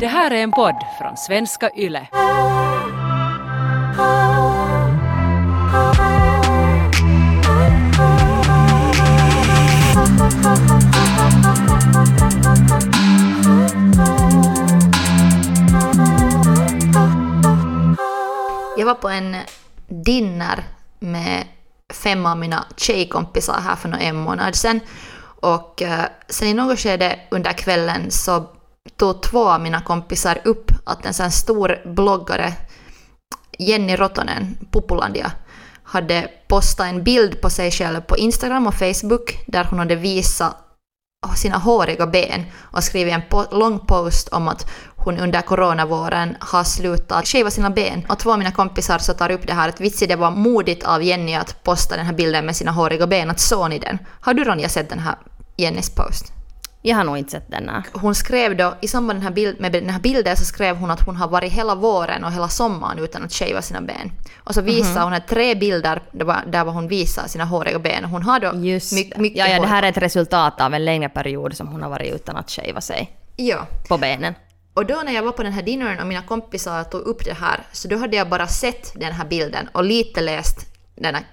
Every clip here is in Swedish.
Det här är en podd från svenska YLE. Jag var på en dinner med fem av mina tjejkompisar här för en månad sedan. Och eh, sen i något skede under kvällen så tog två av mina kompisar upp att en sån stor bloggare, Jenny Rotonen, Populandia, hade postat en bild på sig själv på Instagram och Facebook där hon hade visat sina håriga ben och skrivit en po lång post om att hon under coronavåren har slutat shava sina ben. Och två av mina kompisar så tar upp det här att vitsi det var modigt av Jenny att posta den här bilden med sina håriga ben, att såg ni den? Har du Ronja sett den här Jennys post? Jag har nog inte sett den. här. Hon skrev då, i samband med den, här bild, med den här bilden så skrev hon att hon har varit hela våren och hela sommaren utan att shava sina ben. Och så visade Mhm. hon här tre bilder där, hon visar sina håriga ben. Hon har då Just my, det. mycket ja, ja, det här är ett resultat av en längre period som hon har varit utan att shava sig Ja. på benen. Och då när jag var på den här dinnern och mina kompisar tog upp det här, så då hade jag bara sett den här bilden och lite läst den här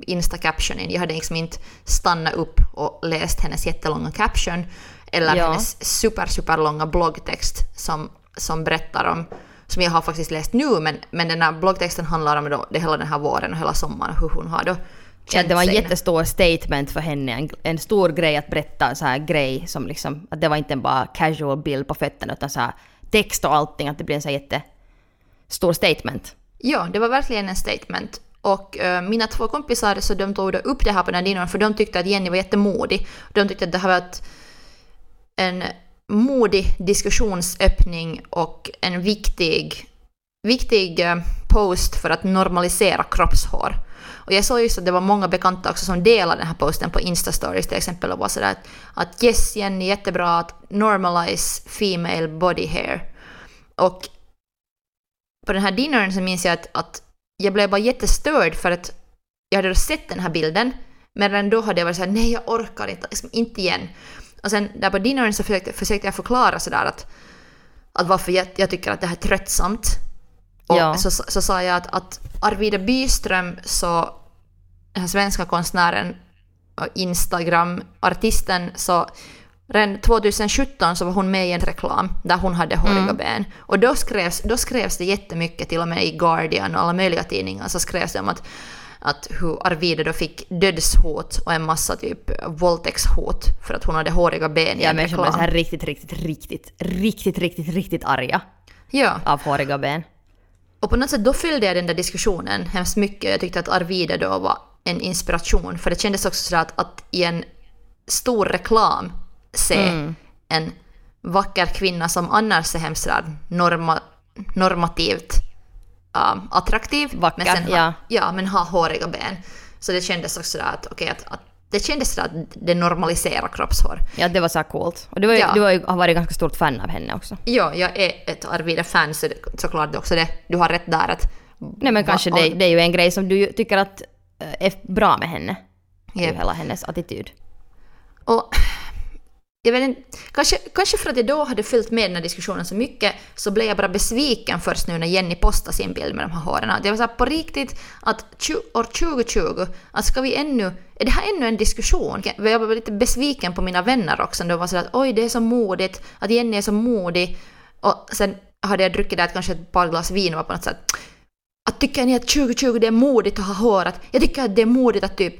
Insta-captionen. Jag hade liksom inte stannat upp och läst hennes jättelånga caption eller Ja. hennes super, super långa bloggtext som, som berättar om, som jag har faktiskt läst nu, men, men den här bloggtexten handlar om då, det hela den här våren och hela sommaren hur hon har då Ja, känt det var en jättestor statement för henne, en, en stor grej att berätta en så här grej som liksom, att det var inte bara casual bild på fötterna utan så här text och allting, att det blev en så här jättestor statement. Ja, det var verkligen en statement. Och eh, mina två kompisar så de tog upp det här på den här för de tyckte att Jenny var jättemodig. De tyckte att det här var ett, en modig diskussionsöppning och en viktig, viktig eh, post för att normalisera kroppshår. Och jag såg just att det var många bekanta också som delade den här posten på Insta-stories till exempel och var sådär att, att yes Jenny, jättebra att normalize female body hair. Och på den här dinnern så minns jag att, att jag blev bara jättestörd för att jag hade sett den här bilden men redan då hade jag varit såhär nej jag orkar inte, liksom, inte igen. Och sen där på dinnern så försökte, försökte jag förklara sådär att, att varför jag, jag tycker att det här är tröttsamt. Och Ja. så, så, så sa jag att, att Arvida Byström, så den här svenska konstnären och Instagram-artisten, så redan 2017 så var hon med i en reklam där hon hade håriga ben. Och då skrevs, då skrevs det jättemycket, till och med i Guardian och alla möjliga tidningar, så skrevs det om att, att hur Arvida då fick dödshot och en massa typ våldtäktshot för att hon hade håriga ben i Ja, en blev så reklam. här riktigt, riktigt, riktigt, riktigt, riktigt, riktigt arga Ja. av håriga ben. Och på något sätt då följde jag den där diskussionen hemskt mycket. Jag tyckte att Arvida då var en inspiration. För det kändes också sådär att, att i en stor reklam se Mm. en vacker kvinna som annars är hemskt norma, normativt um, attraktiv. Vacker, men sen ja. ja, men har håriga ben. Så det kändes också sådär att, okej, att, att det kändes sådär att det normaliserar kroppshår. Ja, det var så coolt. Och du, var ju, Ja. du har ju har varit ganska stort fan av henne också. Ja, jag är ett Arvida-fan så det, såklart också det. Du har rätt där att... Nej men kanske va- det, det är ju en grej som du tycker att eh, är bra med henne. Det är ju Japp. hela hennes attityd. Och jag vet inte, kanske, kanske för att jag då hade följt med den här diskussionen så mycket så blev jag bara besviken först nu när Jenny postade sin bild med de här håren. Att Jag var så här på riktigt att år 2020, att ska vi ännu, är det här ännu en diskussion? Jag var lite besviken på mina vänner också. De var så att oj det är så modigt, att Jenny är så modig. Och sen hade jag druckit där kanske ett par glas vin och var på något sätt att tycker ni att 2020 det är modigt att ha hår? Att jag tycker att det är modigt att typ,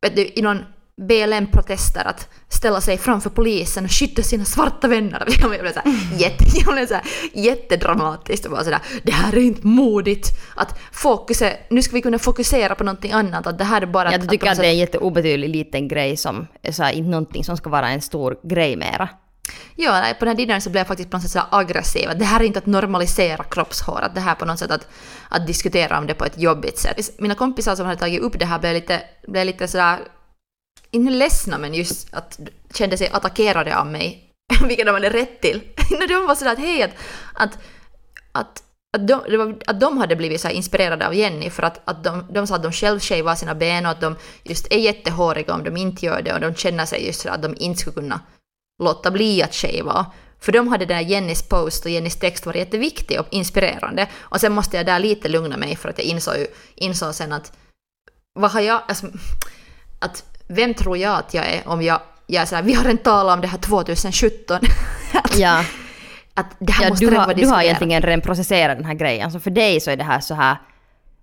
vet du, i någon BLM-protester att ställa sig framför polisen och skydda sina svarta vänner. Jag blev så här, jätte, jag blev så här, jättedramatiskt och bara sådär, det här är inte modigt. Att fokusa, nu ska vi kunna fokusera på någonting annat, att det här är bara Jag att, tycker att så- det är en jätteobetydlig liten grej som är så här, inte någonting som ska vara en stor grej mera. Ja, nej, på den här dinnern så blev jag faktiskt på något sätt så aggressiv. Att det här är inte att normalisera kroppshår, att det här är på något sätt att, att diskutera om det på ett jobbigt sätt. Mina kompisar som hade tagit upp det här blev lite, blev lite sådär, inte ledsna men just att kände sig attackerade av mig. Vilket de hade rätt till. När de var sådär att hej, att, att, att att de, det var, att de hade blivit så inspirerade av Jenny för att, att de, de sa att de själv shavar sina ben och att de just är jättehåriga om de inte gör det och de känner sig just så att de inte skulle kunna låta bli att shava För de hade den Jennys post och Jennys text var jätteviktig och inspirerande. Och sen måste jag där lite lugna mig för att jag insåg, insåg sen att vad har jag, alltså, att vem tror jag att jag är om jag, jag är såhär, vi har en tala om det här 2017. att, Ja, att det här ja måste du, redan har, du har egentligen redan processerat den här grejen. Så för dig så är det här så här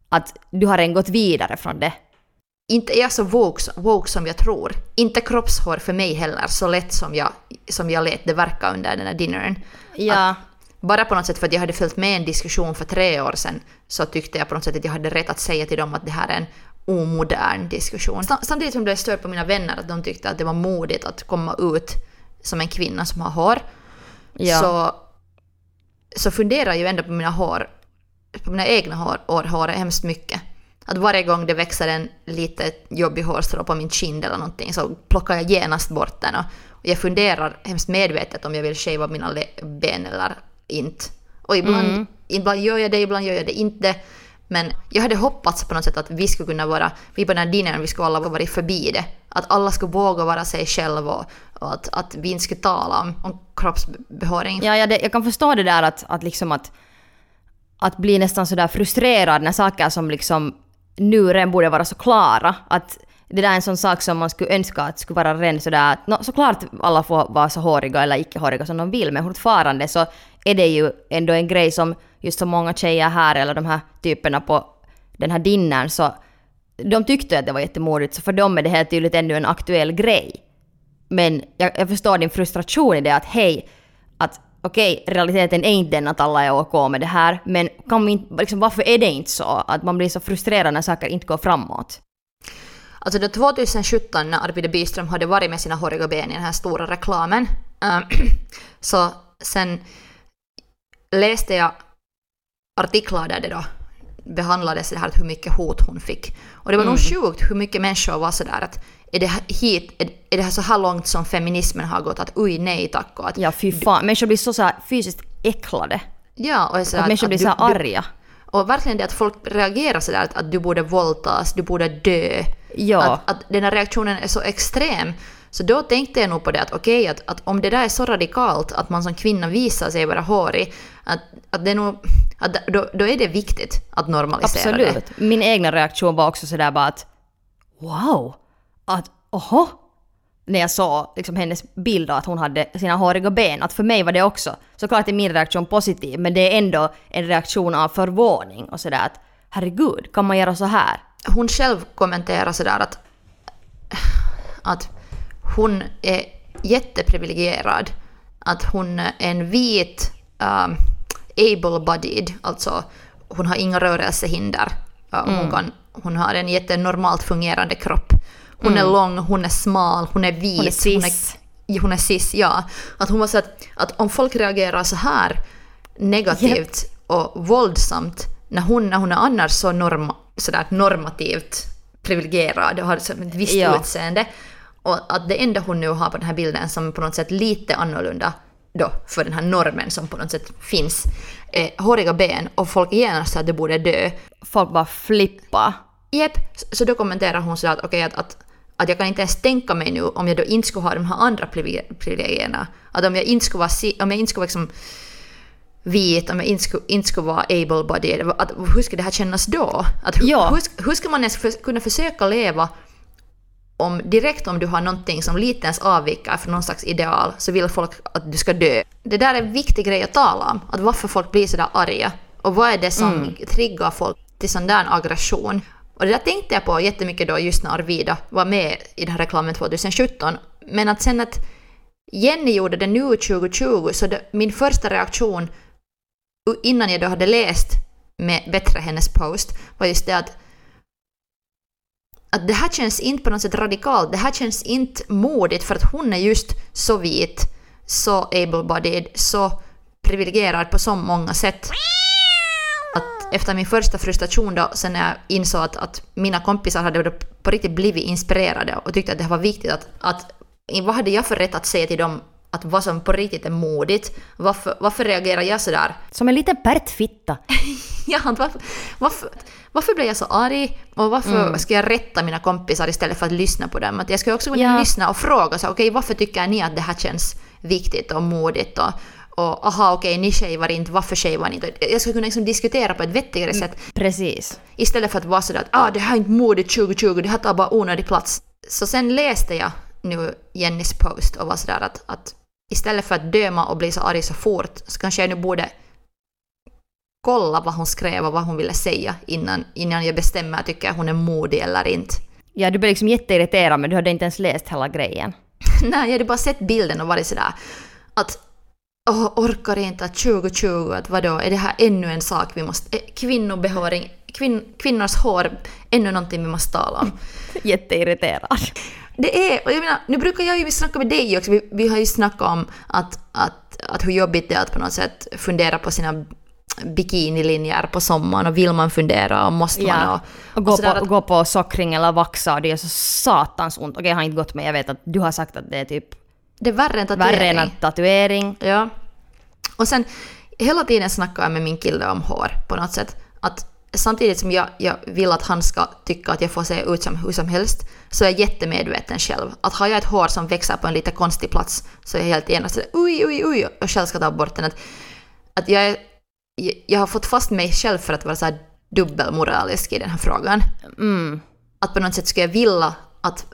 att du har redan gått vidare från det. Inte är jag så woke, woke som jag tror. Inte kroppshår för mig heller, så lätt som jag, som jag lät det verka under den här dinnern. Ja, Bara på något sätt för att jag hade följt med en diskussion för tre år sedan så tyckte jag på något sätt att jag hade rätt att säga till dem att det här är en omodern diskussion. Sam- Samtidigt som det stör på mina vänner att de tyckte att det var modigt att komma ut som en kvinna som har hår. ja. Så, så funderar jag ju ändå på mina hår, på mina egna hår, hår, hår hemskt mycket. Att varje gång det växer en lite jobbig hårstrå på min kind eller någonting så plockar jag genast bort den. Och och jag funderar hemskt medvetet om jag vill shava mina ben eller inte. Och ibland, Mm. ibland gör jag det, ibland gör jag det inte. Men jag hade hoppats på något sätt att vi skulle kunna vara, vi på den här dinnern, vi skulle alla vara förbi det. Att alla skulle våga vara sig själva och, och att, att vi inte skulle tala om, om kroppsbehåring. Ja, ja det, jag kan förstå det där att, att liksom att, att bli nästan sådär frustrerad när saker som liksom nu redan borde vara så klara. Att det där är en sån sak som man skulle önska att skulle vara redan sådär att no, såklart alla får vara så håriga eller icke-håriga som de vill men fortfarande så är det ju ändå en grej som just så många tjejer här eller de här typerna på den här dinnern så de tyckte att det var jättemodigt så för dem är det helt tydligt ännu en aktuell grej. Men jag, jag förstår din frustration i det att hej, att okej, realiteten är inte den att alla är OK med det här, men kan vi inte, liksom, varför är det inte så? Att man blir så frustrerad när saker inte går framåt. Alltså då 2017 när Arvida Byström hade varit med sina håriga ben i den här stora reklamen, äh, så sen läste jag artiklar där det då behandlades det här att hur mycket hot hon fick. Och det var nog sjukt hur mycket människor var sådär att är det hit, är, det här så här långt som feminismen har gått att oj nej tack och att Ja, fy fan. Människor blir så, så här fysiskt äcklade. ja och så Att människor blir så här arga. och verkligen det att folk reagerar sådär att, att du borde våldtas, du borde dö. Ja. Att, att den här reaktionen är så extrem. Så då tänkte jag nog på det att okej, att, att om det där är så radikalt att man som kvinna visar sig vara hårig, att, att det är nog, att då, då är det viktigt att normalisera det. Absolut. Min egna reaktion var också sådär bara att wow! Att oho! När jag såg liksom hennes bild av att hon hade sina håriga ben. Att för mig var det också, såklart är min reaktion positiv, men det är ändå en reaktion av förvåning och sådär att herregud, kan man göra så här? Hon själv kommenterar sådär att, att hon är jätteprivilegierad. Att hon är en vit, um, able-bodied, alltså hon har inga rörelsehinder. Hon, kan, hon har en jättenormalt fungerande kropp. Hon är lång, hon är smal, hon är vit. Hon är cis. Hon är, hon är cis, ja. Att hon var så att, att om folk reagerar så här negativt och våldsamt när hon, när hon är annars så norma, sådär normativt privilegierad och har så ett visst Ja. utseende. Och att det enda hon nu har på den här bilden som på något sätt lite annorlunda då för den här normen som på något sätt finns, är håriga ben och folk genast att det borde dö. Folk bara flippa. Jep, så då kommenterar hon sådär att okej att, att, att jag kan inte ens tänka mig nu om jag då inte skulle ha de här andra privileg- privilegierna. Att om jag inte skulle vara, om jag inte skulle liksom vit, om jag inte skulle, inte skulle vara able-bodied, hur skulle det här kännas då? Att, hur, Ja. hur, hur ska man ens för, kunna försöka leva om direkt om du har någonting som lite ens avviker från någon slags ideal så vill folk att du ska dö. Det där är en viktig grej att tala om, att varför folk blir sådär arga. Och vad är det som triggar folk till sån där aggression? Och det där tänkte jag på jättemycket då just när Arvida var med i den här reklamen 2017. Men att sen att Jenny gjorde det nu 2020 så det, min första reaktion innan jag då hade läst med bättre hennes post var just det att att det här känns inte på något sätt radikalt, det här känns inte modigt för att hon är just så vit, så able-bodied, så privilegierad på så många sätt. Att efter min första frustration då, sen när jag insåg att, att mina kompisar hade på riktigt blivit inspirerade och tyckte att det var viktigt att, att vad hade jag för rätt att säga till dem att vad som på riktigt är modigt. Varför, varför reagerar jag sådär? Som en liten pärtfitta. Ja, varför, varför, varför blev jag så arg? Och varför ska jag rätta mina kompisar istället för att lyssna på dem? Att jag ska också kunna Ja. lyssna och fråga så okej, varför tycker ni att det här känns viktigt och modigt? Och, och aha, okej, ni shavar inte, varför shavar ni inte? Jag ska kunna liksom diskutera på ett vettigare sätt Precis. istället för att vara sådär att ah, det här är inte modigt 2020, det här tar bara onödig plats. Så sen läste jag nu Jennys post och var sådär att, att istället för att döma och bli så arg så fort så kanske jag nu borde kolla vad hon skrev och vad hon ville säga innan, innan jag bestämmer tycker hon är modig eller inte. Ja, du blev liksom jätteirriterad men du hade inte ens läst hela grejen. Nej, jag hade bara sett bilden och varit sådär att åh, orkar inte att 2020, att vadå, är det här ännu en sak vi måste... eh, Kvinnobehåring, kvin, kvinnors hår, ännu någonting vi måste tala om. Jätteirriterad. Det är, och jag menar, nu brukar jag ju snacka med dig också, vi, vi har ju snackat om att, att, att hur jobbigt det är att på något sätt fundera på sina bikinilinjer på sommaren och vill man fundera och måste man Ja. och, Och gå, sådär på, att- gå på sockring eller vaxa och det är så satans ont. Okej, jag har inte gått men jag vet att du har sagt att det är typ Det är värre än tatuering. värre än tatuering. Ja. Och sen hela tiden snackar jag med min kille om hår på något sätt. Att samtidigt som jag, jag vill att han ska tycka att jag får se ut som hur som helst så är jag jättemedveten själv. Att har jag ett hår som växer på en lite konstig plats så är jag helt genast sådär oj, oj, oj och själv ska ta bort den. Att, att jag, är, jag, jag har fått fast mig själv för att vara så här dubbelmoralisk i den här frågan. Mm. Att på något sätt skulle jag vilja att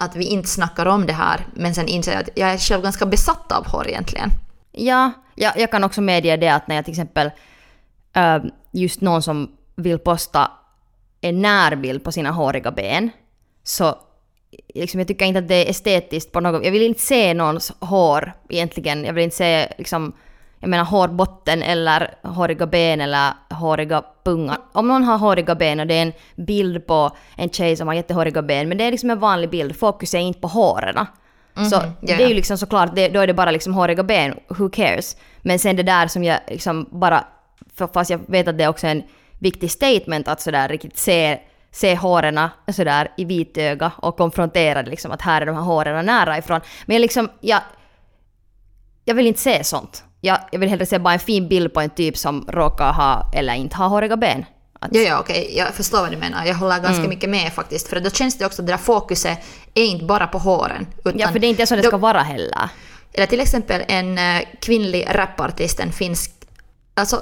att vi inte snackar om det här, men sen inser jag att jag är själv ganska besatt av hår egentligen. Ja, jag, jag kan också medge det att när jag till exempel äh, just någon som vill posta en närbild på sina håriga ben så liksom, jag tycker inte att det är estetiskt på något Jag vill inte se någons hår egentligen. Jag vill inte se liksom, jag menar hårbotten eller håriga ben eller håriga pungar. Om någon har håriga ben och det är en bild på en tjej som har jättehåriga ben men det är liksom en vanlig bild, fokus är inte på håren. Så ja, det är ju liksom såklart, det, då är det bara liksom håriga ben, who cares? Men sen det där som jag liksom bara, för fast jag vet att det är också en viktig statement att sådär riktigt se, se håren sådär i vitöga och konfrontera det liksom att här är de här håren nära ifrån. Men jag liksom, jag, jag vill inte se sånt. Jag, jag vill hellre se bara en fin bild på en typ som råkar ha eller inte ha håriga ben. Att, Ja, ja, okej, jag förstår vad du menar. Jag håller ganska Mm. mycket med faktiskt. För då känns det också att det där fokuset är inte bara på håren. Utan ja, för det är inte så det då- ska vara heller. Eller till exempel en eh, kvinnlig rapartist, en finsk... Alltså,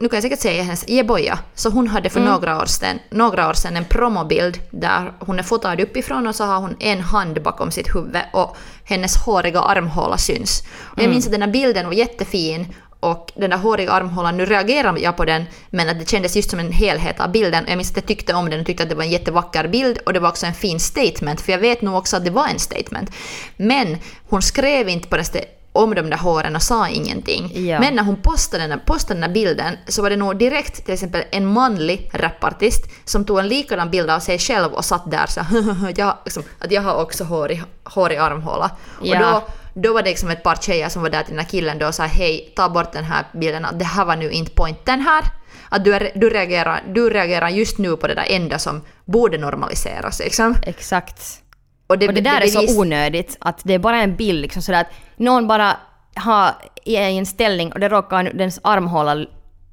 nu kan jag säkert säga hennes Jeboja. Så hon hade för några, år sedan, några år sedan en promobild där hon är fotad uppifrån och så har hon en hand bakom sitt huvud och hennes håriga armhåla syns. Och jag minns att den här bilden var jättefin och den där håriga armhålan, nu reagerar jag på den, men att det kändes just som en helhet av bilden. Jag minns att jag tyckte om den och tyckte att det var en jättevacker bild och det var också en fin statement, för jag vet nog också att det var en statement. Men hon skrev inte på det om de där håren och sa ingenting. Ja. Men när hon postade den, postade den här bilden så var det nog direkt till exempel en manlig rapartist som tog en likadan bild av sig själv och satt där så jag, liksom, att jag har också hår i, hår i armhåla. Ja. Och då, då var det liksom ett par tjejer som var där till den här killen då och sa hej, ta bort den här bilden, det här var nu inte pointen här. Att du, är, du, reagerar, du reagerar just nu på det där enda som borde normaliseras. Liksom. Exakt. Och det, Och det där är bevis- så onödigt att det är bara en bild liksom sådär att någon bara har i en ställning och det råkar, dens armhåla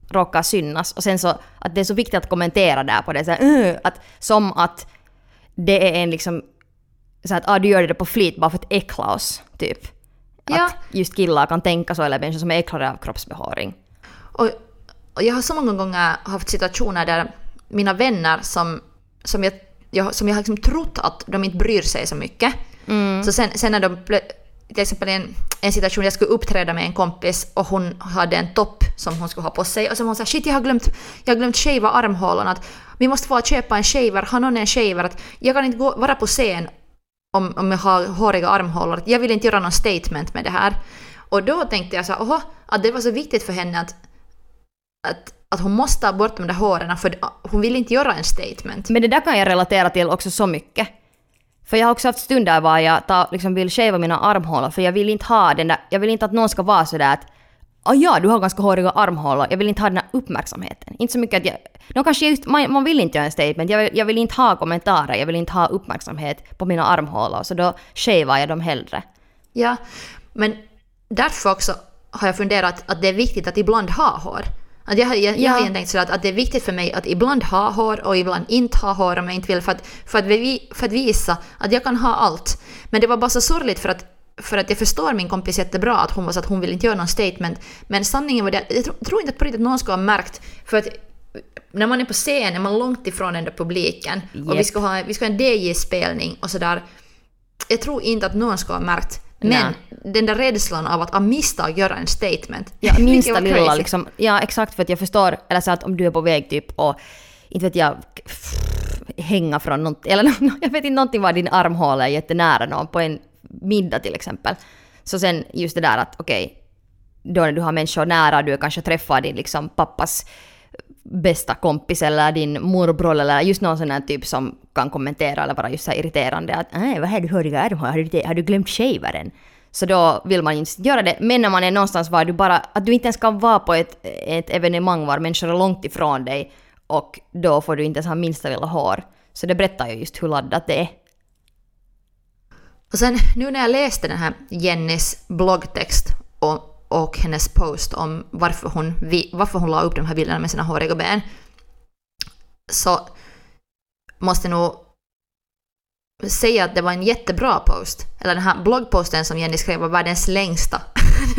råkar synas och sen så att det är så viktigt att kommentera där på det så att som att det är en liksom så att ah, du gör det på flit bara för att äckla oss typ. Ja. Att just killar kan tänka så eller människor som är äcklade av kroppsbehåring. Och, och jag har så många gånger haft situationer där mina vänner som, som jag, jag, som jag har liksom trott att de inte bryr sig så mycket. Så sen, sen när de till exempel en, en situation jag skulle uppträda med en kompis och hon hade en topp som hon skulle ha på sig och så hon sa shit jag har glömt, jag har glömt shava armhålan att vi måste få köpa en shaver, har någon en shaver att jag kan inte gå, vara på scen om, om jag har håriga armhålor. Jag vill inte göra någon statement med det här. Och då tänkte jag så här, att det var så viktigt för henne att, att, att hon måste ta bort de där håren för hon vill inte göra en statement. Men det där kan jag relatera till också så mycket. För jag har också haft stunder var jag tar, liksom vill shava mina armhålor för jag vill inte ha den där, jag vill inte att någon ska vara sådär att ah, ja, du har ganska håriga armhålor. Jag vill inte ha den här uppmärksamheten. Inte så mycket att jag... No, kanske just, man, man vill inte göra en statement. Jag vill, jag vill inte ha kommentarer. Jag vill inte ha uppmärksamhet på mina armhålor. Så då shavar jag dem hellre. Ja, men därför också har jag funderat att det är viktigt att ibland ha hår. Att jag, jag, jag har Ja. igen tänkt så att, att det är viktigt för mig att ibland ha hår och ibland inte ha hår om jag inte vill för att, för att, vi, för att visa att jag kan ha allt. Men det var bara så sorgligt för att, för att jag förstår min kompis jättebra att hon var så att hon vill inte göra någon statement. Men sanningen var det, jag tror, inte att på riktigt någon ska ha märkt för att när man är på scen är man långt ifrån den där publiken och vi ska ha, vi ska ha en DJ-spelning och sådär. Jag tror inte att någon ska ha märkt. Men den där rädslan av att av misstag göra en statement. Ja, minsta lilla liksom. Ja, exakt för att jag förstår, eller så att om du är på väg typ och inte vet jag, hänga från något, eller jag vet inte, någonting var din armhåla är jättenära någon på en middag till exempel. Så sen just det där att okej, då när du har människor nära, du kanske träffar din liksom pappas bästa kompis eller din morbror eller just någon sån här typ som kan kommentera eller vara just så irriterande att äh, vad är du håriga armar, har du, har du glömt shavaren? Så då vill man inte göra det. Men när man är någonstans var du bara, att du inte ens kan vara på ett, ett evenemang var människor är långt ifrån dig och då får du inte ens ha minsta lilla hår. Så det berättar ju just hur laddat det är. Och sen nu när jag läste den här Jennys bloggtext och, och hennes post om varför hon, varför hon la upp de här bilderna med sina håriga ben så måste nog säga att det var en jättebra post. Eller den här bloggposten som Jenny skrev var världens längsta.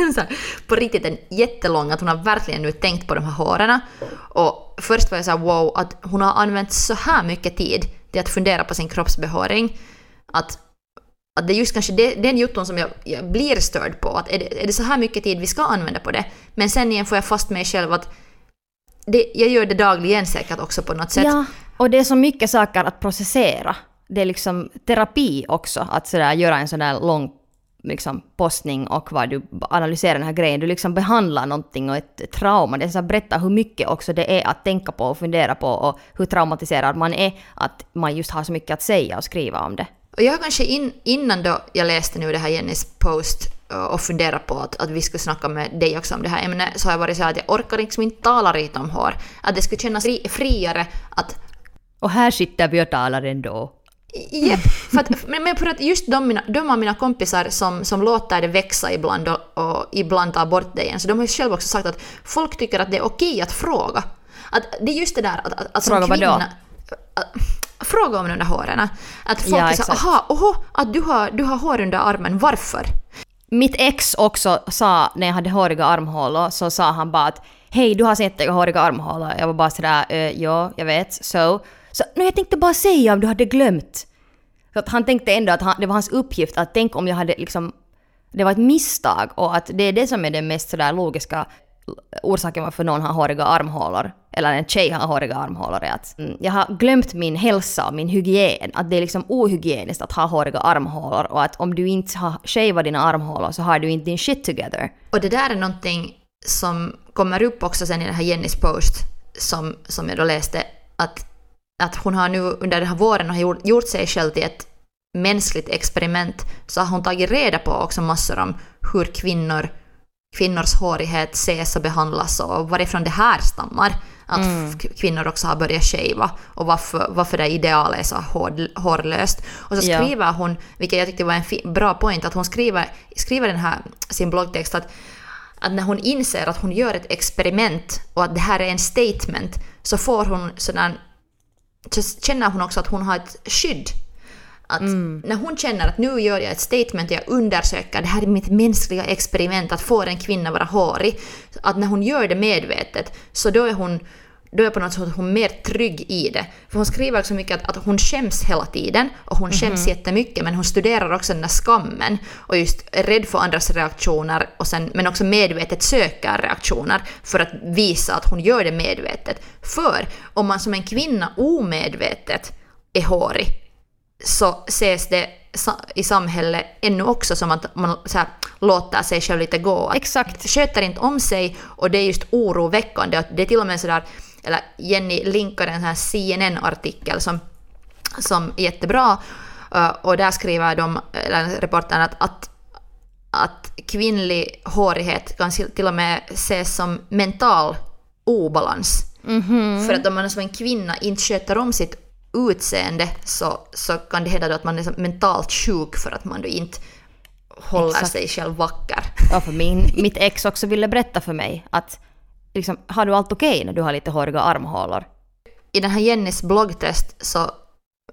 På riktigt en jättelång, att hon har verkligen nu tänkt på de här håren. Och först var jag såhär wow, att hon har använt så här mycket tid till att fundera på sin kroppsbehåring. Att att det är just kanske det, den jotton som jag, jag blir störd på. Att är, det, är det så här mycket tid vi ska använda på det? Men sen igen får jag fast mig själv att det, jag gör det dagligen säkert också på något sätt. Ja, och det är så mycket saker att processera. Det är liksom terapi också att sådär göra en sån där lång liksom, postning och vad du analyserar den här grejen. Du liksom behandlar någonting och ett trauma. Det är så att berätta hur mycket också det är att tänka på och fundera på och hur traumatiserad man är. Att man just har så mycket att säga och skriva om det. Och jag har kanske in, innan då jag läste nu det här Jennys post eh, och funderade på att, att vi skulle snacka med dig också om det här ämnet så har jag varit så här att jag orkar liksom inte tala riktigt om hår. Att det skulle kännas fri, friare att och här sitter vi och talar ändå. Jepp, för att, men, men för att just de, mina, de av mina kompisar som, som låter det växa ibland och, och ibland tar bort det igen, så de har ju själva också sagt att folk tycker att det är okej att fråga. Att det är just det där att, att, att som Fråga vadå? kvinna... Att, fråga om de där håren. Att folk Ja, är så exakt. aha, oho, att du har, du har hår under armen, varför? Mitt ex också sa, när jag hade håriga armhålor, så sa han bara att hej du har sett jag har håriga armhålor. Jag var bara sådär, uh, ja jag vet, so. Så nu jag tänkte bara säga om du hade glömt. Så att han tänkte ändå att han, det var hans uppgift att tänk om jag hade liksom, det var ett misstag och att det är det som är den mest sådär logiska orsaken varför någon har håriga armhålor, eller en tjej har håriga armhålor är att mm, jag har glömt min hälsa och min hygien. Att det är liksom ohygieniskt att ha håriga armhålor och att om du inte har shavat dina armhålor så har du inte din shit together. Och det där är någonting som kommer upp också sen i den här Jennys post som, som jag då läste att, att hon har nu under den här våren har gjort, gjort sig själv till ett mänskligt experiment så har hon tagit reda på också massor om hur kvinnor, kvinnors hårighet ses och behandlas och varifrån det här stammar. Att f- kvinnor också har börjat shava och varför, varför det idealet är så hår, hårlöst. Och så Ja. skriver hon, vilket jag tyckte var en fi, bra point, att hon skriver, skriver den här sin bloggtext att att när hon inser att hon gör ett experiment och att det här är en statement så får hon sådan, så känner hon också att hon har ett skydd. Att När hon känner att nu gör jag ett statement, jag undersöker, det här är mitt mänskliga experiment, att få en kvinna vara hårig. Att när hon gör det medvetet så då är hon då är på något sätt hon mer trygg i det. För hon skriver också mycket att, att hon skäms hela tiden och hon skäms jättemycket men hon studerar också den där skammen och just är rädd för andras reaktioner och sen, men också medvetet söker reaktioner för att visa att hon gör det medvetet. För om man som en kvinna omedvetet är hårig så ses det i samhället ännu också som att man så här, låter sig själv lite gå. Att Exakt. Sköter inte om sig och det är just oroväckande. Att Det är till och med sådär, eller Jenny linkar en här CNN-artikel som, som är jättebra eh, och där skriver de, eller reportern att, att att kvinnlig hårighet kan till och med ses som mental obalans. För att om man som en kvinna inte sköter om sitt utseende så, så kan det hända att man är mentalt sjuk för att man då inte håller Exakt. sig själv vacker. Ja, för min, mitt ex också ville berätta för mig att liksom, har du allt okej när du har lite håriga armhålor? I den här Jennys bloggtest så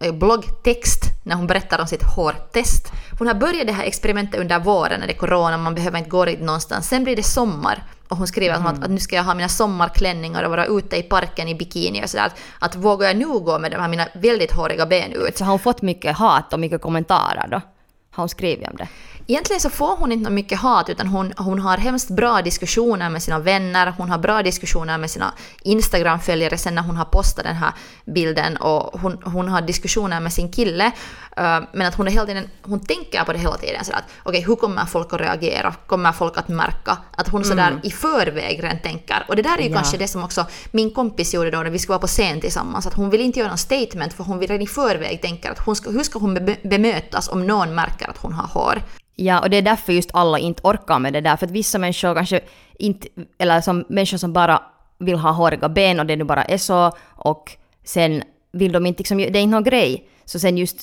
eh, bloggtext när hon berättar om sitt hårtest. Hon har börjat det här experimentet under våren när det är corona, man behöver inte gå någonstans. Sen blir det sommar och hon skriver om att, att nu ska jag ha mina sommarklänningar och vara ute i parken i bikini och sådär. Att, att vågar jag nu gå med de här mina väldigt håriga ben ut? Så har hon fått mycket hat och mycket kommentarer då? Har hon skrivit om det? Egentligen så får hon inte mycket hat utan hon, hon har hemskt bra diskussioner med sina vänner, hon har bra diskussioner med sina Instagram-följare sen när hon har postat den här bilden och hon, hon har diskussioner med sin kille. eh, men att hon är hela tiden, hon tänker på det hela tiden sådär att okej hur kommer folk att reagera? Kommer folk att märka? Att hon sådär i förväg redan tänker. Och det där är ju Ja. kanske det som också min kompis gjorde då när vi skulle vara på scen tillsammans. Att hon vill inte göra någon statement för hon vill redan i förväg tänka att hon ska, hur ska hon be- bemötas om någon märker att hon har hår? Ja, och det är därför just alla inte orkar med det där. För att vissa människor kanske inte, eller som människor som bara vill ha håriga ben och det nu bara är så och sen vill de inte liksom, det är inte någon grej. Så sen just,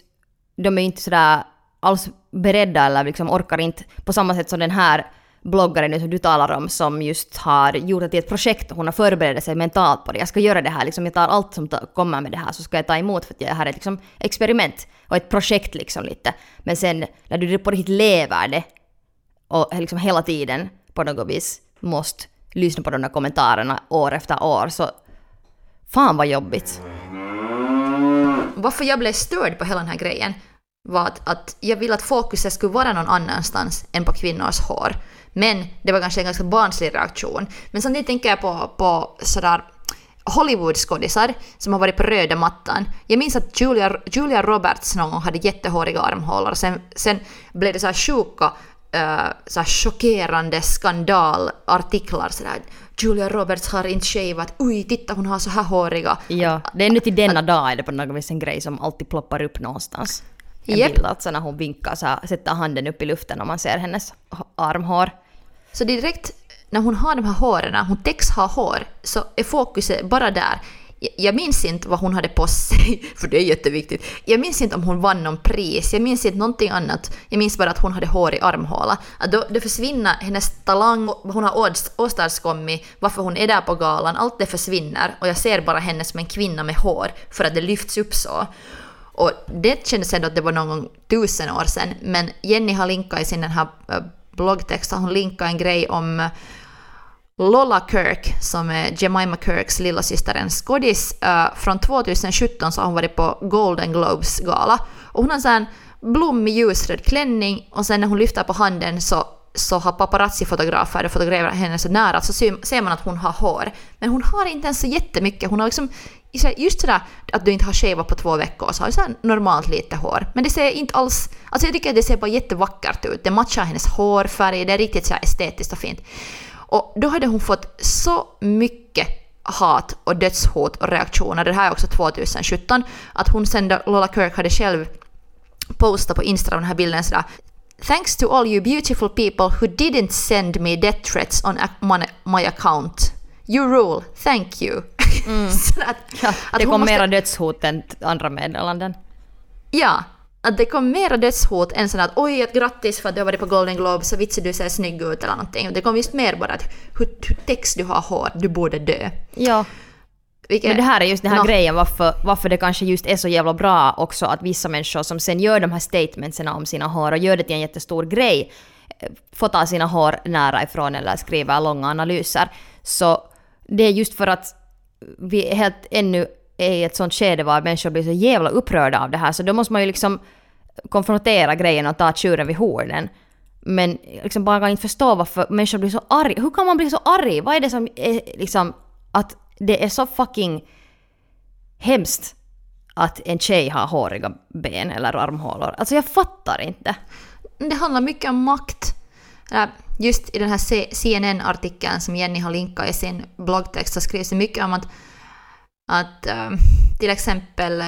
de är inte sådär alls beredda eller liksom orkar inte på samma sätt som den här bloggaren nu som du talar om som just har gjort det till ett projekt och hon har förberett sig mentalt på det. Jag ska göra det här, liksom, jag tar allt som ta, kommer med det här så ska jag ta emot för att det här är ett liksom experiment och ett projekt liksom lite. Men sen när du på riktigt lever det och liksom hela tiden på något vis måste lyssna på de där kommentarerna år efter år så fan vad jobbigt. varför jag blev störd på hela den här grejen var att, att jag ville att fokuset skulle vara någon annanstans än på kvinnors hår. Men det var kanske en ganska barnslig reaktion. Men samtidigt tänker jag på, på sådär Hollywoodskådisar som har varit på röda mattan. Jag minns att Julia, Julia Roberts någon gång hade jättehåriga armhålor. Sen, sen blev det så här sjuka, uh, så här chockerande skandalartiklar. Så där. Julia Roberts har inte shavat. Oj, titta hon har så här håriga. Ja, det är nu till denna dag är det på något vis en grej som alltid ploppar upp någonstans. En Japp. bild alltså när hon vinkar så här, sätter handen upp i luften och man ser hennes armhår. Så direkt när hon har de här håren, hon täcks ha hår, så är fokuset bara där. Jag- minns inte vad hon hade på sig, för det är jätteviktigt. Jag minns inte om hon vann någon pris, jag minns inte någonting annat. Jag minns bara att hon hade hår i armhåla. Att då, det försvinner hennes talang, vad hon har åst- åstadkommit, varför hon är där på galan, allt det försvinner och jag ser bara henne som en kvinna med hår för att det lyfts upp så. Och det kändes ändå att det var någon gång tusen år sedan, men Jenny har linkat i sin den här eh, bloggtext, hon linkat en grej om eh, Lola Kirk, som är Jemima Kirks lillasyster, en skådis. Eh, från 2017 så har hon varit på Golden Globes gala. Och hon har en sån här blommig ljusröd klänning och sen när hon lyfter på handen så, så har paparazzi-fotografer fotograferat henne så nära så ser man att hon har hår. Men hon har inte ens så jättemycket. Hon har liksom just sådär att du inte har shavat på två veckor så har du så normalt lite hår. Men det ser inte alls... Alltså jag tycker att det ser bara jättevackert ut. Det matchar hennes hårfärg, det är riktigt så estetiskt och fint. Och då hade hon fått så mycket hat och dödshot och reaktioner, det här är också 2017, att hon sen då Lola Kirk hade själv postat på Instagram den här bilden sådär Thanks to all you beautiful people who didn't send me death threats on my, account. You rule, thank you. Så att, Ja, det kom måste- mera dödshot än andra meddelanden. Ja, att det kom mera dödshot än sådär att oj, att grattis för att du har varit på Golden Globe, så vitsi du ser snygg ut eller någonting. Det kom just mer bara att hur, hur text du har hår, du borde dö. Ja, Vilket, men det här är just den här Nå. grejen varför, varför det kanske just är så jävla bra också att vissa människor som sen gör de här statementsen om sina hår och gör det till en jättestor grej, eh, får ta sina hår nära ifrån eller skriver långa analyser. Så det är just för att vi helt ännu är i ett sånt skede var människor blir så jävla upprörda av det här så då måste man ju liksom konfrontera grejen och ta tjuren vid hornen. Men liksom bara kan inte förstå varför människor blir så arga. Hur kan man bli så arg? Vad är det som är liksom att det är så fucking hemskt att en tjej har håriga ben eller armhålor. Alltså jag fattar inte. det handlar mycket om makt. Just i den här CNN-artikeln som Jenny har linkat i sin bloggtext så skrivs det mycket om att, att ehm, till exempel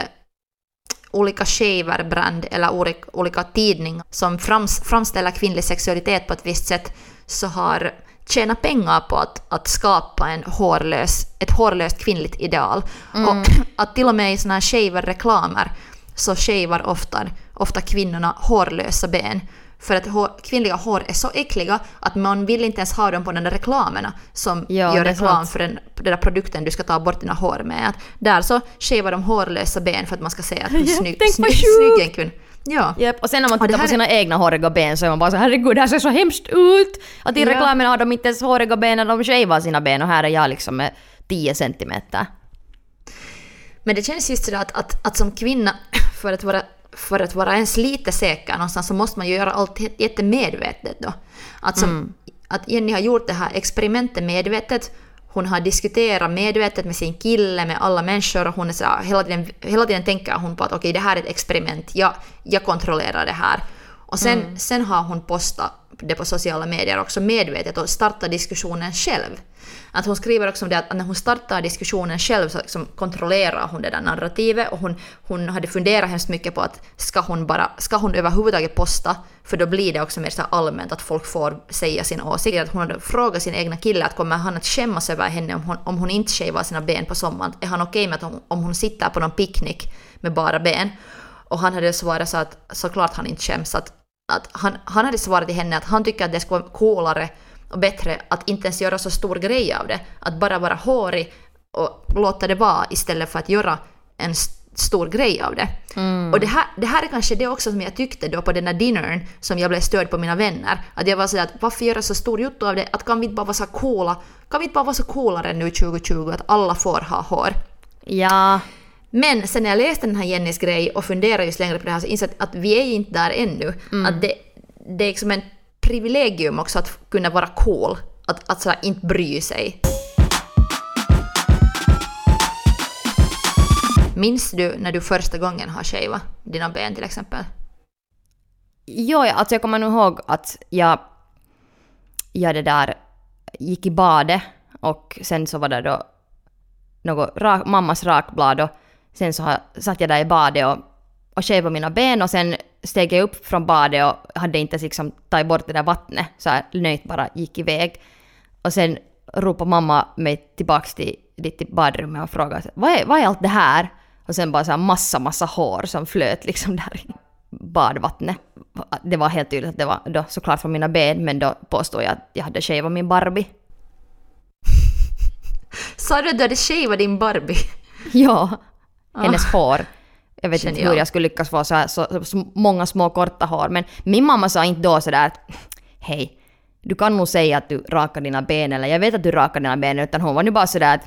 olika shaverbrand eller olika, tidningar som framställer kvinnlig sexualitet på ett visst sätt så har tjänat pengar på att, att skapa en hårlös, ett hårlöst kvinnligt ideal. Och att till och med i såna här shaver-reklamer så shavar ofta, ofta kvinnorna hårlösa ben För att hår, kvinnliga hår är så äckliga att man vill inte ens ha dem på de där reklamerna som Ja, gör reklam för den, den där produkten du ska ta bort dina hår med. Att där så shavar de hårlösa ben för att man ska se att hur snygg, snygg, snygg en kvinna. Ja. Japp, och sen när man tittar på här är- sina egna håriga ben så är man bara så herregud det här ser så hemskt ut! Att i Ja. reklamen har de inte ens håriga ben när de shavar sina ben och här är jag liksom med 10 centimeter. Men det känns just sådär att, att, att som kvinna, för att, vara, för att vara ens lite säker någonstans så måste man ju göra allt jät- jättemedvetet då. Att, som, att Jenny har gjort det här experimentet medvetet, hon har diskuterat medvetet med sin kille, med alla människor och hon är så hela, tiden, hela tiden tänker hon på att okej det här är ett experiment, jag, jag kontrollerar det här. Och sen, sen har hon postat det på sociala medier också medvetet och startar diskussionen själv. Att hon skriver också om det att när hon startar diskussionen själv så liksom kontrollerar hon det där narrativet och hon, hon hade funderat hemskt mycket på att ska hon, bara, ska hon överhuvudtaget posta för då blir det också mer så allmänt att folk får säga sin åsikt. Att hon hade frågat sin egna kille att kommer han att skämmas över henne om hon, om hon inte shavar sina ben på sommaren? Är han okej med att hon, om hon sitter på någon picknick med bara ben? Och han hade svarat så att såklart han inte skäms. Att, att han, han hade svarat till henne att han tycker att det skulle vara coolare och bättre att inte ens göra så stor grej av det. Att bara vara hårig och låta det vara istället för att göra en st- stor grej av det. Och det här, det här är kanske det också som jag tyckte då på den där dinnern som jag blev störd på mina vänner. Att jag var sådär att varför göra så stor jotto av det? Att kan vi inte bara vara så coola? Kan vi inte bara vara så coolare nu 2020 att alla får ha hår? Ja, Men sen när jag läste den här Jennys grej och funderade just längre på det här så insåg jag att vi är inte där ännu. Att det, det är liksom en privilegium också att kunna vara cool. Att, att så här, inte bry sig. Minns du när du första gången har shavat dina ben till exempel? Jo, ja, alltså jag kommer nog ihåg att jag, jag det där gick i badet och sen så var det då något rak, mammas rakblad och sen så satt jag där i badet och, och shavade mina ben och sen steg jag upp från badet och hade inte ens liksom tagit bort det där vattnet så här nöjt bara gick iväg. Och sen ropade mamma mig tillbaks till, dit till badrummet och frågade vad är, vad är allt det här? Och sen bara så här massa, massa hår som flöt liksom där i badvattnet. Det var helt tydligt att det var då såklart från mina ben men då påstod jag att jag hade shavat min Barbie. Sa du att du hade shavat din Barbie? Ja, hennes hår. Jag vet inte hur jag skulle lyckas få så, här, så, så många små korta hår. Men min mamma sa inte då sådär att hej, du kan nog säga att du rakar dina ben eller jag vet att du rakar dina ben utan hon var nu bara sådär att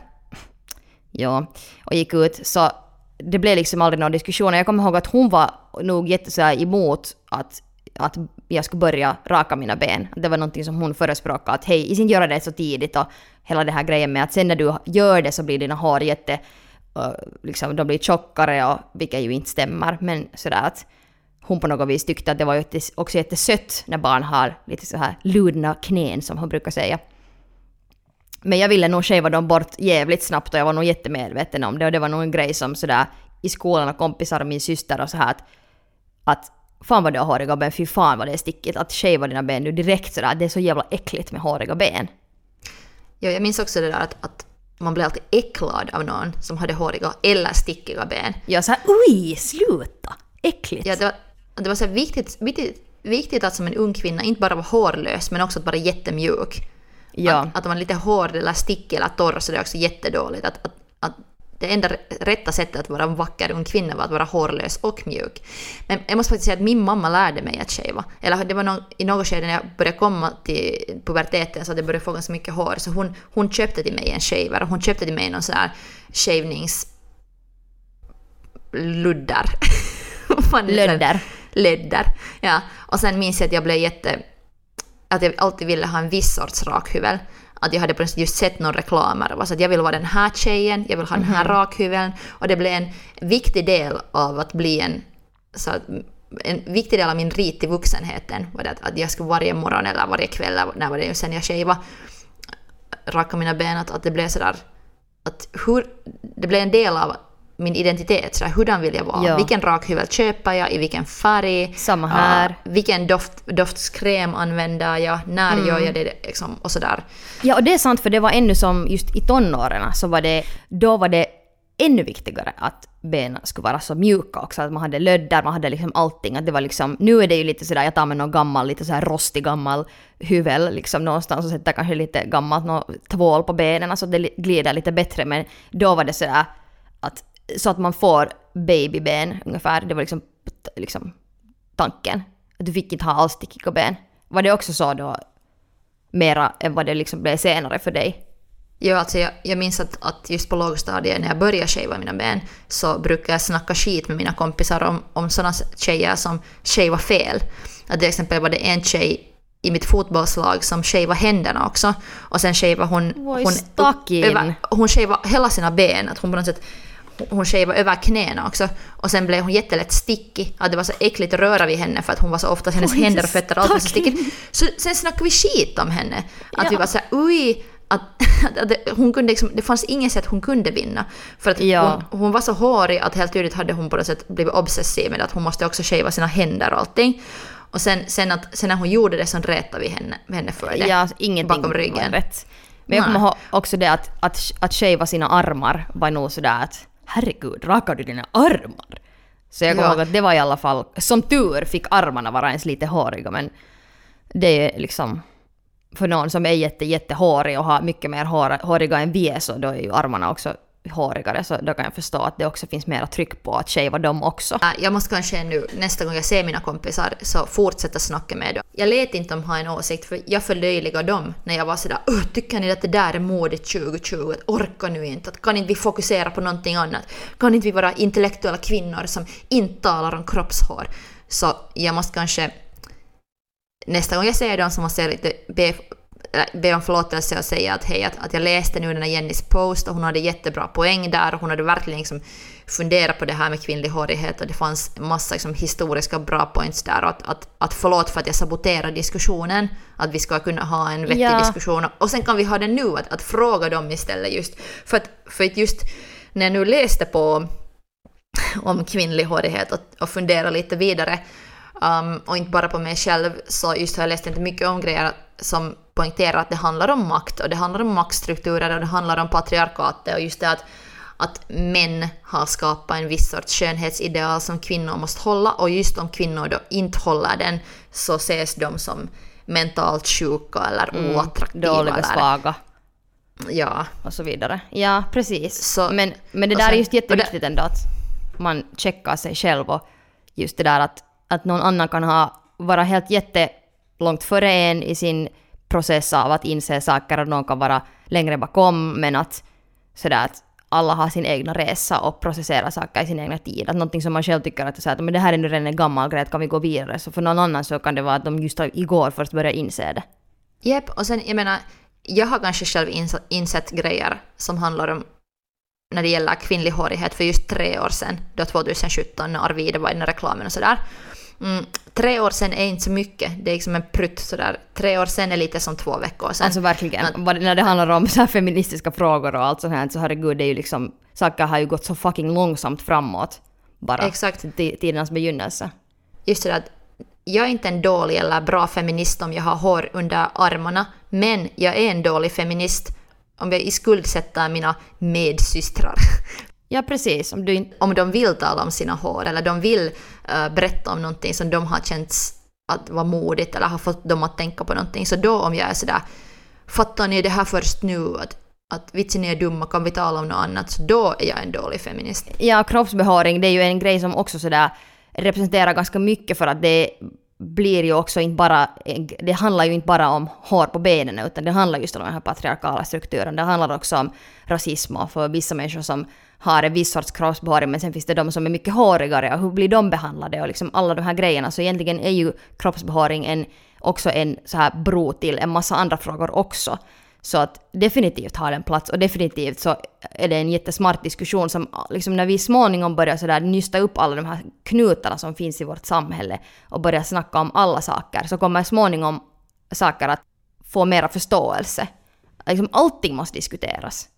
ja, och gick ut. Så det blev liksom aldrig någon diskussion. Jag kommer ihåg att hon var nog jätte så här emot att, att jag skulle börja raka mina ben. Det var någonting som hon förespråkade att hej, inte göra det så tidigt och hela det här grejen med att sen när du gör det så blir dina hår jätte, och liksom de blir tjockare och vilket ju inte stämmer. Men sådär att hon på något vis tyckte att det var också jättesött när barn har lite så här ludna knän som hon brukar säga. Men jag ville nog shava dem bort jävligt snabbt och jag var nog jättemedveten om det och det var nog en grej som sådär i skolan och kompisar och min syster och så här att, att fan vad du har håriga ben, fy fan vad det är stickigt att shava dina ben nu direkt sådär, det är så jävla äckligt med håriga ben. Ja, jag minns också det där att, att man blev alltid äcklad av någon som hade håriga eller stickiga ben. Jag såhär oj, sluta! Äckligt! Ja, det var, det var så viktigt, viktigt, viktigt att som en ung kvinna inte bara vara hårlös men också att vara jättemjuk. ja. Att, att man är lite hård eller stickig eller torr så det är också jättedåligt. Att, att, att det enda rätta sättet att vara en vacker ung kvinna var att vara hårlös och mjuk. Men jag måste faktiskt säga att min mamma lärde mig att shava. Eller det var någon, i något skede när jag började komma till puberteten så att jag började få ganska mycket hår. Så hon, hon köpte till mig en shaver och hon köpte till mig någon sån här shavnings... luddar. Vad fan är det? Lödder. Lödder. Ja. Och sen minns jag att jag blev jätte... Att jag alltid ville ha en viss sorts rakhyvel. Att jag hade på just sett någon reklamer var så att jag vill vara den här tjejen, jag vill ha den här rakhyveln. Och det blev en viktig del av att bli en... Så att, en viktig del av min rit till vuxenheten var det att, att jag skulle varje morgon eller varje kväll, när var det sen jag shavade, raka mina ben, att, att det blev sådär... Att hur, det blev en del av min identitet, sådär, hurdan vill jag vara? Ja. Vilken rakhyvel köper jag? I vilken färg? Samma här. Ja, vilken doft, doftskräm använder jag? När Mm. gör jag det? Liksom, och sådär. Ja, och det är sant för det var ännu som just i tonåren så var det, då var det ännu viktigare att benen skulle vara så mjuka också, att man hade löddar, man hade liksom allting. Att det var liksom, nu är det ju lite sådär, jag tar med någon gammal, lite såhär rostig gammal hyvel liksom någonstans och sätter kanske lite gammalt någon tvål på benen så det glider lite bättre. Men då var det sådär så att man får babyben ungefär, det var liksom, liksom tanken. Att du fick inte ha alls stickiga ben. Var det också så då, mera än vad det liksom blev senare för dig? Ja, alltså jag, jag minns att, att just på lågstadiet när jag började shava mina ben så brukade jag snacka skit med mina kompisar om, om sådana tjejer som shava fel. Att till exempel var det en tjej i mitt fotbollslag som shavade händerna också. Och sen shavade hon... hon, över, hon shavade hela sina ben. Att hon på något sätt hon shavade över knäna också. Och sen blev hon jättelätt stickig. Att det var så äckligt att röra vid henne för att hon var så ofta, hennes händer och fötter allt var så stickigt. Så sen snackade vi skit om henne. Att ja. vi var så här, oj, att, att det, hon kunde liksom, det fanns inget sätt hon kunde vinna. För att ja. hon, hon, var så hårig att helt tydligt hade hon på något sätt blivit obsessiv med att hon måste också shava sina händer och allting. Och sen, sen, att, sen när hon gjorde det så retade vi henne, henne för det. Ja, ingenting bakom ryggen. rätt. Men jag kommer ihåg också det att, att, att shava sina armar var nog sådär att herregud, rakar du dina armar? Så jag kommer ja. ihåg att det var i alla fall, som tur fick armarna vara ens lite håriga men det är liksom för någon som är jätte, jättehårig och har mycket mer hår, håriga än vi är så då är ju armarna också hårigare så då kan jag förstå att det också finns mera tryck på att shava dem också. Jag måste kanske nu nästa gång jag ser mina kompisar så fortsätta snacka med dem. Jag lät inte om ha en åsikt för jag förlöjligade dem när jag var sådär tycker ni att det där är modigt 2020? Orkar nu inte? Kan inte vi fokusera på någonting annat? Kan inte vi vara intellektuella kvinnor som inte talar om kroppshår? Så jag måste kanske nästa gång jag ser dem så måste jag lite be, be om förlåtelse och säga att hej, att, att jag läste nu den här Jennys post och hon hade jättebra poäng där och hon hade verkligen liksom funderat på det här med kvinnlig hårighet och det fanns massa liksom historiska bra points där och att, att, att förlåt för att jag saboterar diskussionen, att vi ska kunna ha en vettig ja. diskussion och sen kan vi ha den nu, att, att fråga dem istället just för att, för att just när jag nu läste på om kvinnlig hårighet och, och funderade lite vidare Um, och inte bara på mig själv, så just har jag läst inte mycket om grejer som poängterar att det handlar om makt och det handlar om maktstrukturer och det handlar om patriarkatet och just det att, att män har skapat en viss sorts skönhetsideal som kvinnor måste hålla och just om kvinnor då inte håller den så ses de som mentalt sjuka eller mm, oattraktiva. Dåliga, svaga. Ja. Och så vidare. Ja, precis. Så, men, men det där sen, är just jätteviktigt ändå att man checkar sig själv och just det där att att någon annan kan ha, vara helt jättelångt före en i sin process av att inse saker och någon kan vara längre bakom men att sådär att alla har sin egna resa och processerar saker i sin egna tid. Att någonting som man själv tycker att, så att men det här är nu redan en gammal grej, kan vi gå vidare? Så för någon annan så kan det vara att de just igår först började inse det. Jep, och sen jag menar, jag har kanske själv insett grejer som handlar om när det gäller kvinnlig hårighet för just tre år sedan, då 2017 när Arvida var i den här reklamen och sådär. Mm, tre år sedan är inte så mycket, det är liksom en prutt sådär. Tre år sedan är lite som två veckor sedan. Alltså verkligen, att, när det handlar om så feministiska frågor och allt sånt här så herregud, det är ju liksom, saker har ju gått så fucking långsamt framåt bara. Exakt. Tidernas begynnelse. Just det att jag är inte en dålig eller bra feminist om jag har hår under armarna, men jag är en dålig feminist om jag iskuldsätter mina medsystrar. Ja, precis. Om, du in... om de vill tala om sina hår eller de vill uh, berätta om någonting som de har känt att vara modigt eller har fått dem att tänka på någonting. Så då om jag är sådär, fattar ni det här först nu? Att, att vitsen är dumma, kan vi tala om något annat? Så då är jag en dålig feminist. Ja, kroppsbehåring, det är ju en grej som också sådär representerar ganska mycket för att det blir ju också inte bara, det handlar ju inte bara om hår på benen utan det handlar just om den här patriarkala strukturen. Det handlar också om rasism och för vissa människor som har en viss sorts kroppsbehåring men sen finns det de som är mycket hårigare och hur blir de behandlade och liksom alla de här grejerna. Så egentligen är ju kroppsbehåring en, också en så här bro till en massa andra frågor också. Så att definitivt har den plats och definitivt så är det en jättesmart diskussion som ah, liksom när vi småningom börjar sådär nysta upp alla de här knutarna som finns i vårt samhälle och börjar snacka om alla saker så kommer småningom saker att få mera förståelse. Liksom allting måste diskuteras.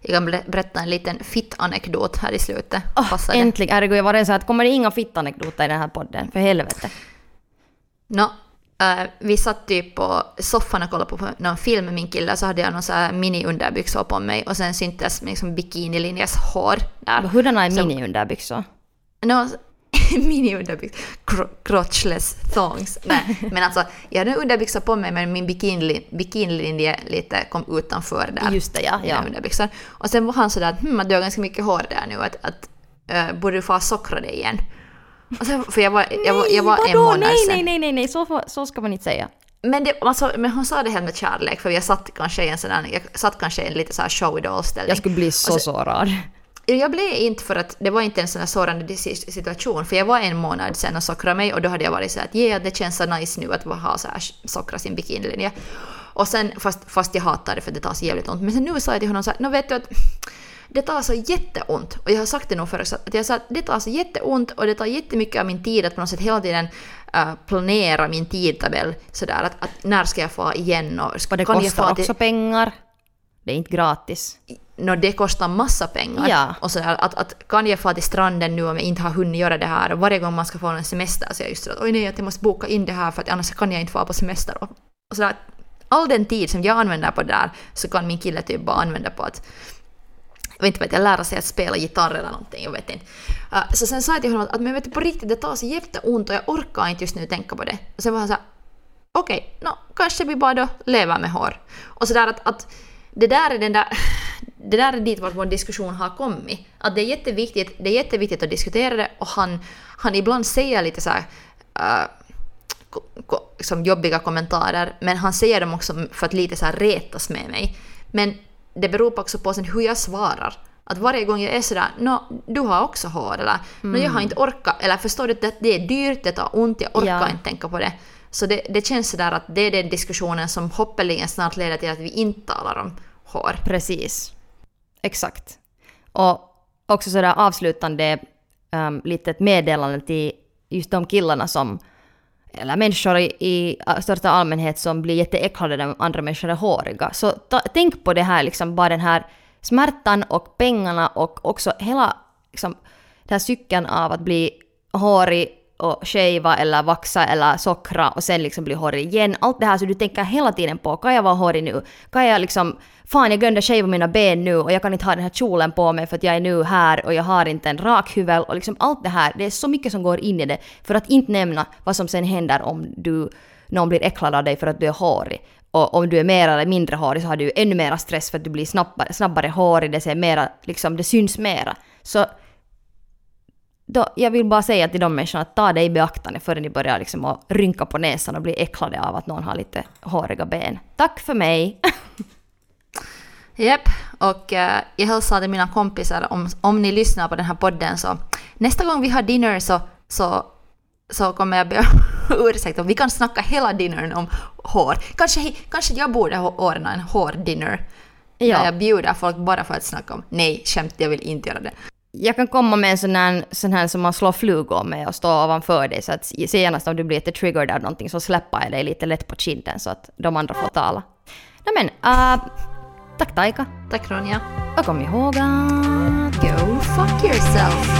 Jag kan berätta en liten fitt-anekdot här i slutet. Oh, äntligen! Herregud, jag var redan så att kommer det inga fitt-anekdoter i den här podden? För helvete. Nå, Uh, vi satt typ på soffan och kollade på någon film med min kille så hade jag någon så här mini-underbyxor på mig och sen syntes liksom bikinilinjes hår där. Hurdana är mini-underbyxor? No, mini-underbyxor, Cro- crotchless thongs. Nej, men alltså jag hade underbyxor på mig men min bikini, bikinilinje lite kom utanför där. Just det, ja. ja. underbyxor. Och sen var han sådär att hm, du har ganska mycket hår där nu, att, att uh, borde du få sockra dig igen? Och sen, för jag var, jag var, jag var en vadå? månad nej, sen. nej, nej, nej, nej, så, så ska man inte säga. Men, det, alltså, men hon sa det helt med kärlek, för jag satt kanske i en sån jag satt kanske i en lite så här show ställning Jag skulle bli så sårad. Jag blev inte för att det var inte en sån här sårande situation, för jag var en månad sen och sockrade mig och då hade jag varit så att yeah, det känns så nice nu att ha så här sockra sin bikinilinje. Och sen, fast, fast jag hatar det för det tar så jävligt ont, men sen nu sa jag till honom så här, vet du att det tar så jätteont. Och jag har sagt det nog förut, att jag sa att det tar så jätteont och det tar jättemycket av min tid att på något sätt hela tiden äh, planera min tidtabell sådär att, att när ska jag få igen och, Och det kostar också pengar. Det är inte gratis. No, det kostar massa pengar. Ja. Och sådär, att, att kan jag få till stranden nu om jag inte har hunnit göra det här? Och varje gång man ska få en semester så är jag just så att oj nej, att jag måste boka in det här för att annars kan jag inte få på semester. Och, och sådär, all den tid som jag använder på det där så kan min kille typ bara använda på att jag vet inte vet jag, lära sig att spela gitarr eller någonting, jag vet inte. Uh, så sen sa jag till honom att, att men vet du, på riktigt det tar så jätteont och jag orkar inte just nu tänka på det. Och sen var han så här, okej, nå, kanske vi bara då lever med hår. Och sådär att, att det där är den där, det där är dit vart vår diskussion har kommit. Att det är jätteviktigt, det är jätteviktigt att diskutera det och han, han ibland säger lite så här, ko, liksom jobbiga kommentarer, men han säger dem också för att lite så här retas med mig. Men det beror också på sen hur jag svarar. Att varje gång jag är sådär, nå, du har också hår, eller nå, jag har inte orkat, eller förstår du att det är dyrt, det tar ont, jag orkar Ja. inte tänka på det. Så det, det känns sådär att det är den diskussionen som hoppeligen snart leder till att vi inte talar om hår. Precis. Exakt. Och också sådär avslutande um, litet meddelande till just de killarna som, eller människor i, i största allmänhet som blir jätteäcklade när andra människor är håriga. Så ta, tänk på det här, liksom bara den här smärtan och pengarna och också hela liksom, den här cykeln av att bli hårig och shava eller vaxa eller sockra och sen liksom bli hårig igen. Allt det här så du tänker hela tiden på, kan jag vara hårig nu? Kan jag liksom, fan jag glömde shava mina ben nu och jag kan inte ha den här kjolen på mig för att jag är nu här och jag har inte en rak huvud och liksom allt det här, det är så mycket som går in i det. För att inte nämna vad som sen händer om du, någon blir äcklad av dig för att du är hårig. Och om du är mer eller mindre hårig så har du ju ännu mera stress för att du blir snabbare, snabbare hårig, det ser mera, liksom det syns mera. Så då, jag vill bara säga till de människorna att ta det i beaktande före ni börjar liksom att rynka på näsan och bli äcklade av att någon har lite håriga ben. Tack för mig! Japp, och eh, jag till mina kompisar om, om ni lyssnar på den här podden så nästa gång vi har dinner så, så, så kommer jag be om ursäkt och vi kan snacka hela dinnern om hår. Kanske, kanske jag borde ordna en hårdinner. Ja. Där jag bjuder folk bara för att snacka om. Nej, skämt, jag vill inte göra det jag kan komma med en sån här, sån här som man slår flugor med och står ovanför dig så att senast om du blir lite triggered av någonting så släpper jag dig lite lätt på kinden så att de andra får tala. Nej men, uh, tack Taika. Tack Ronja. Och kom ihåg att... Go fuck yourself.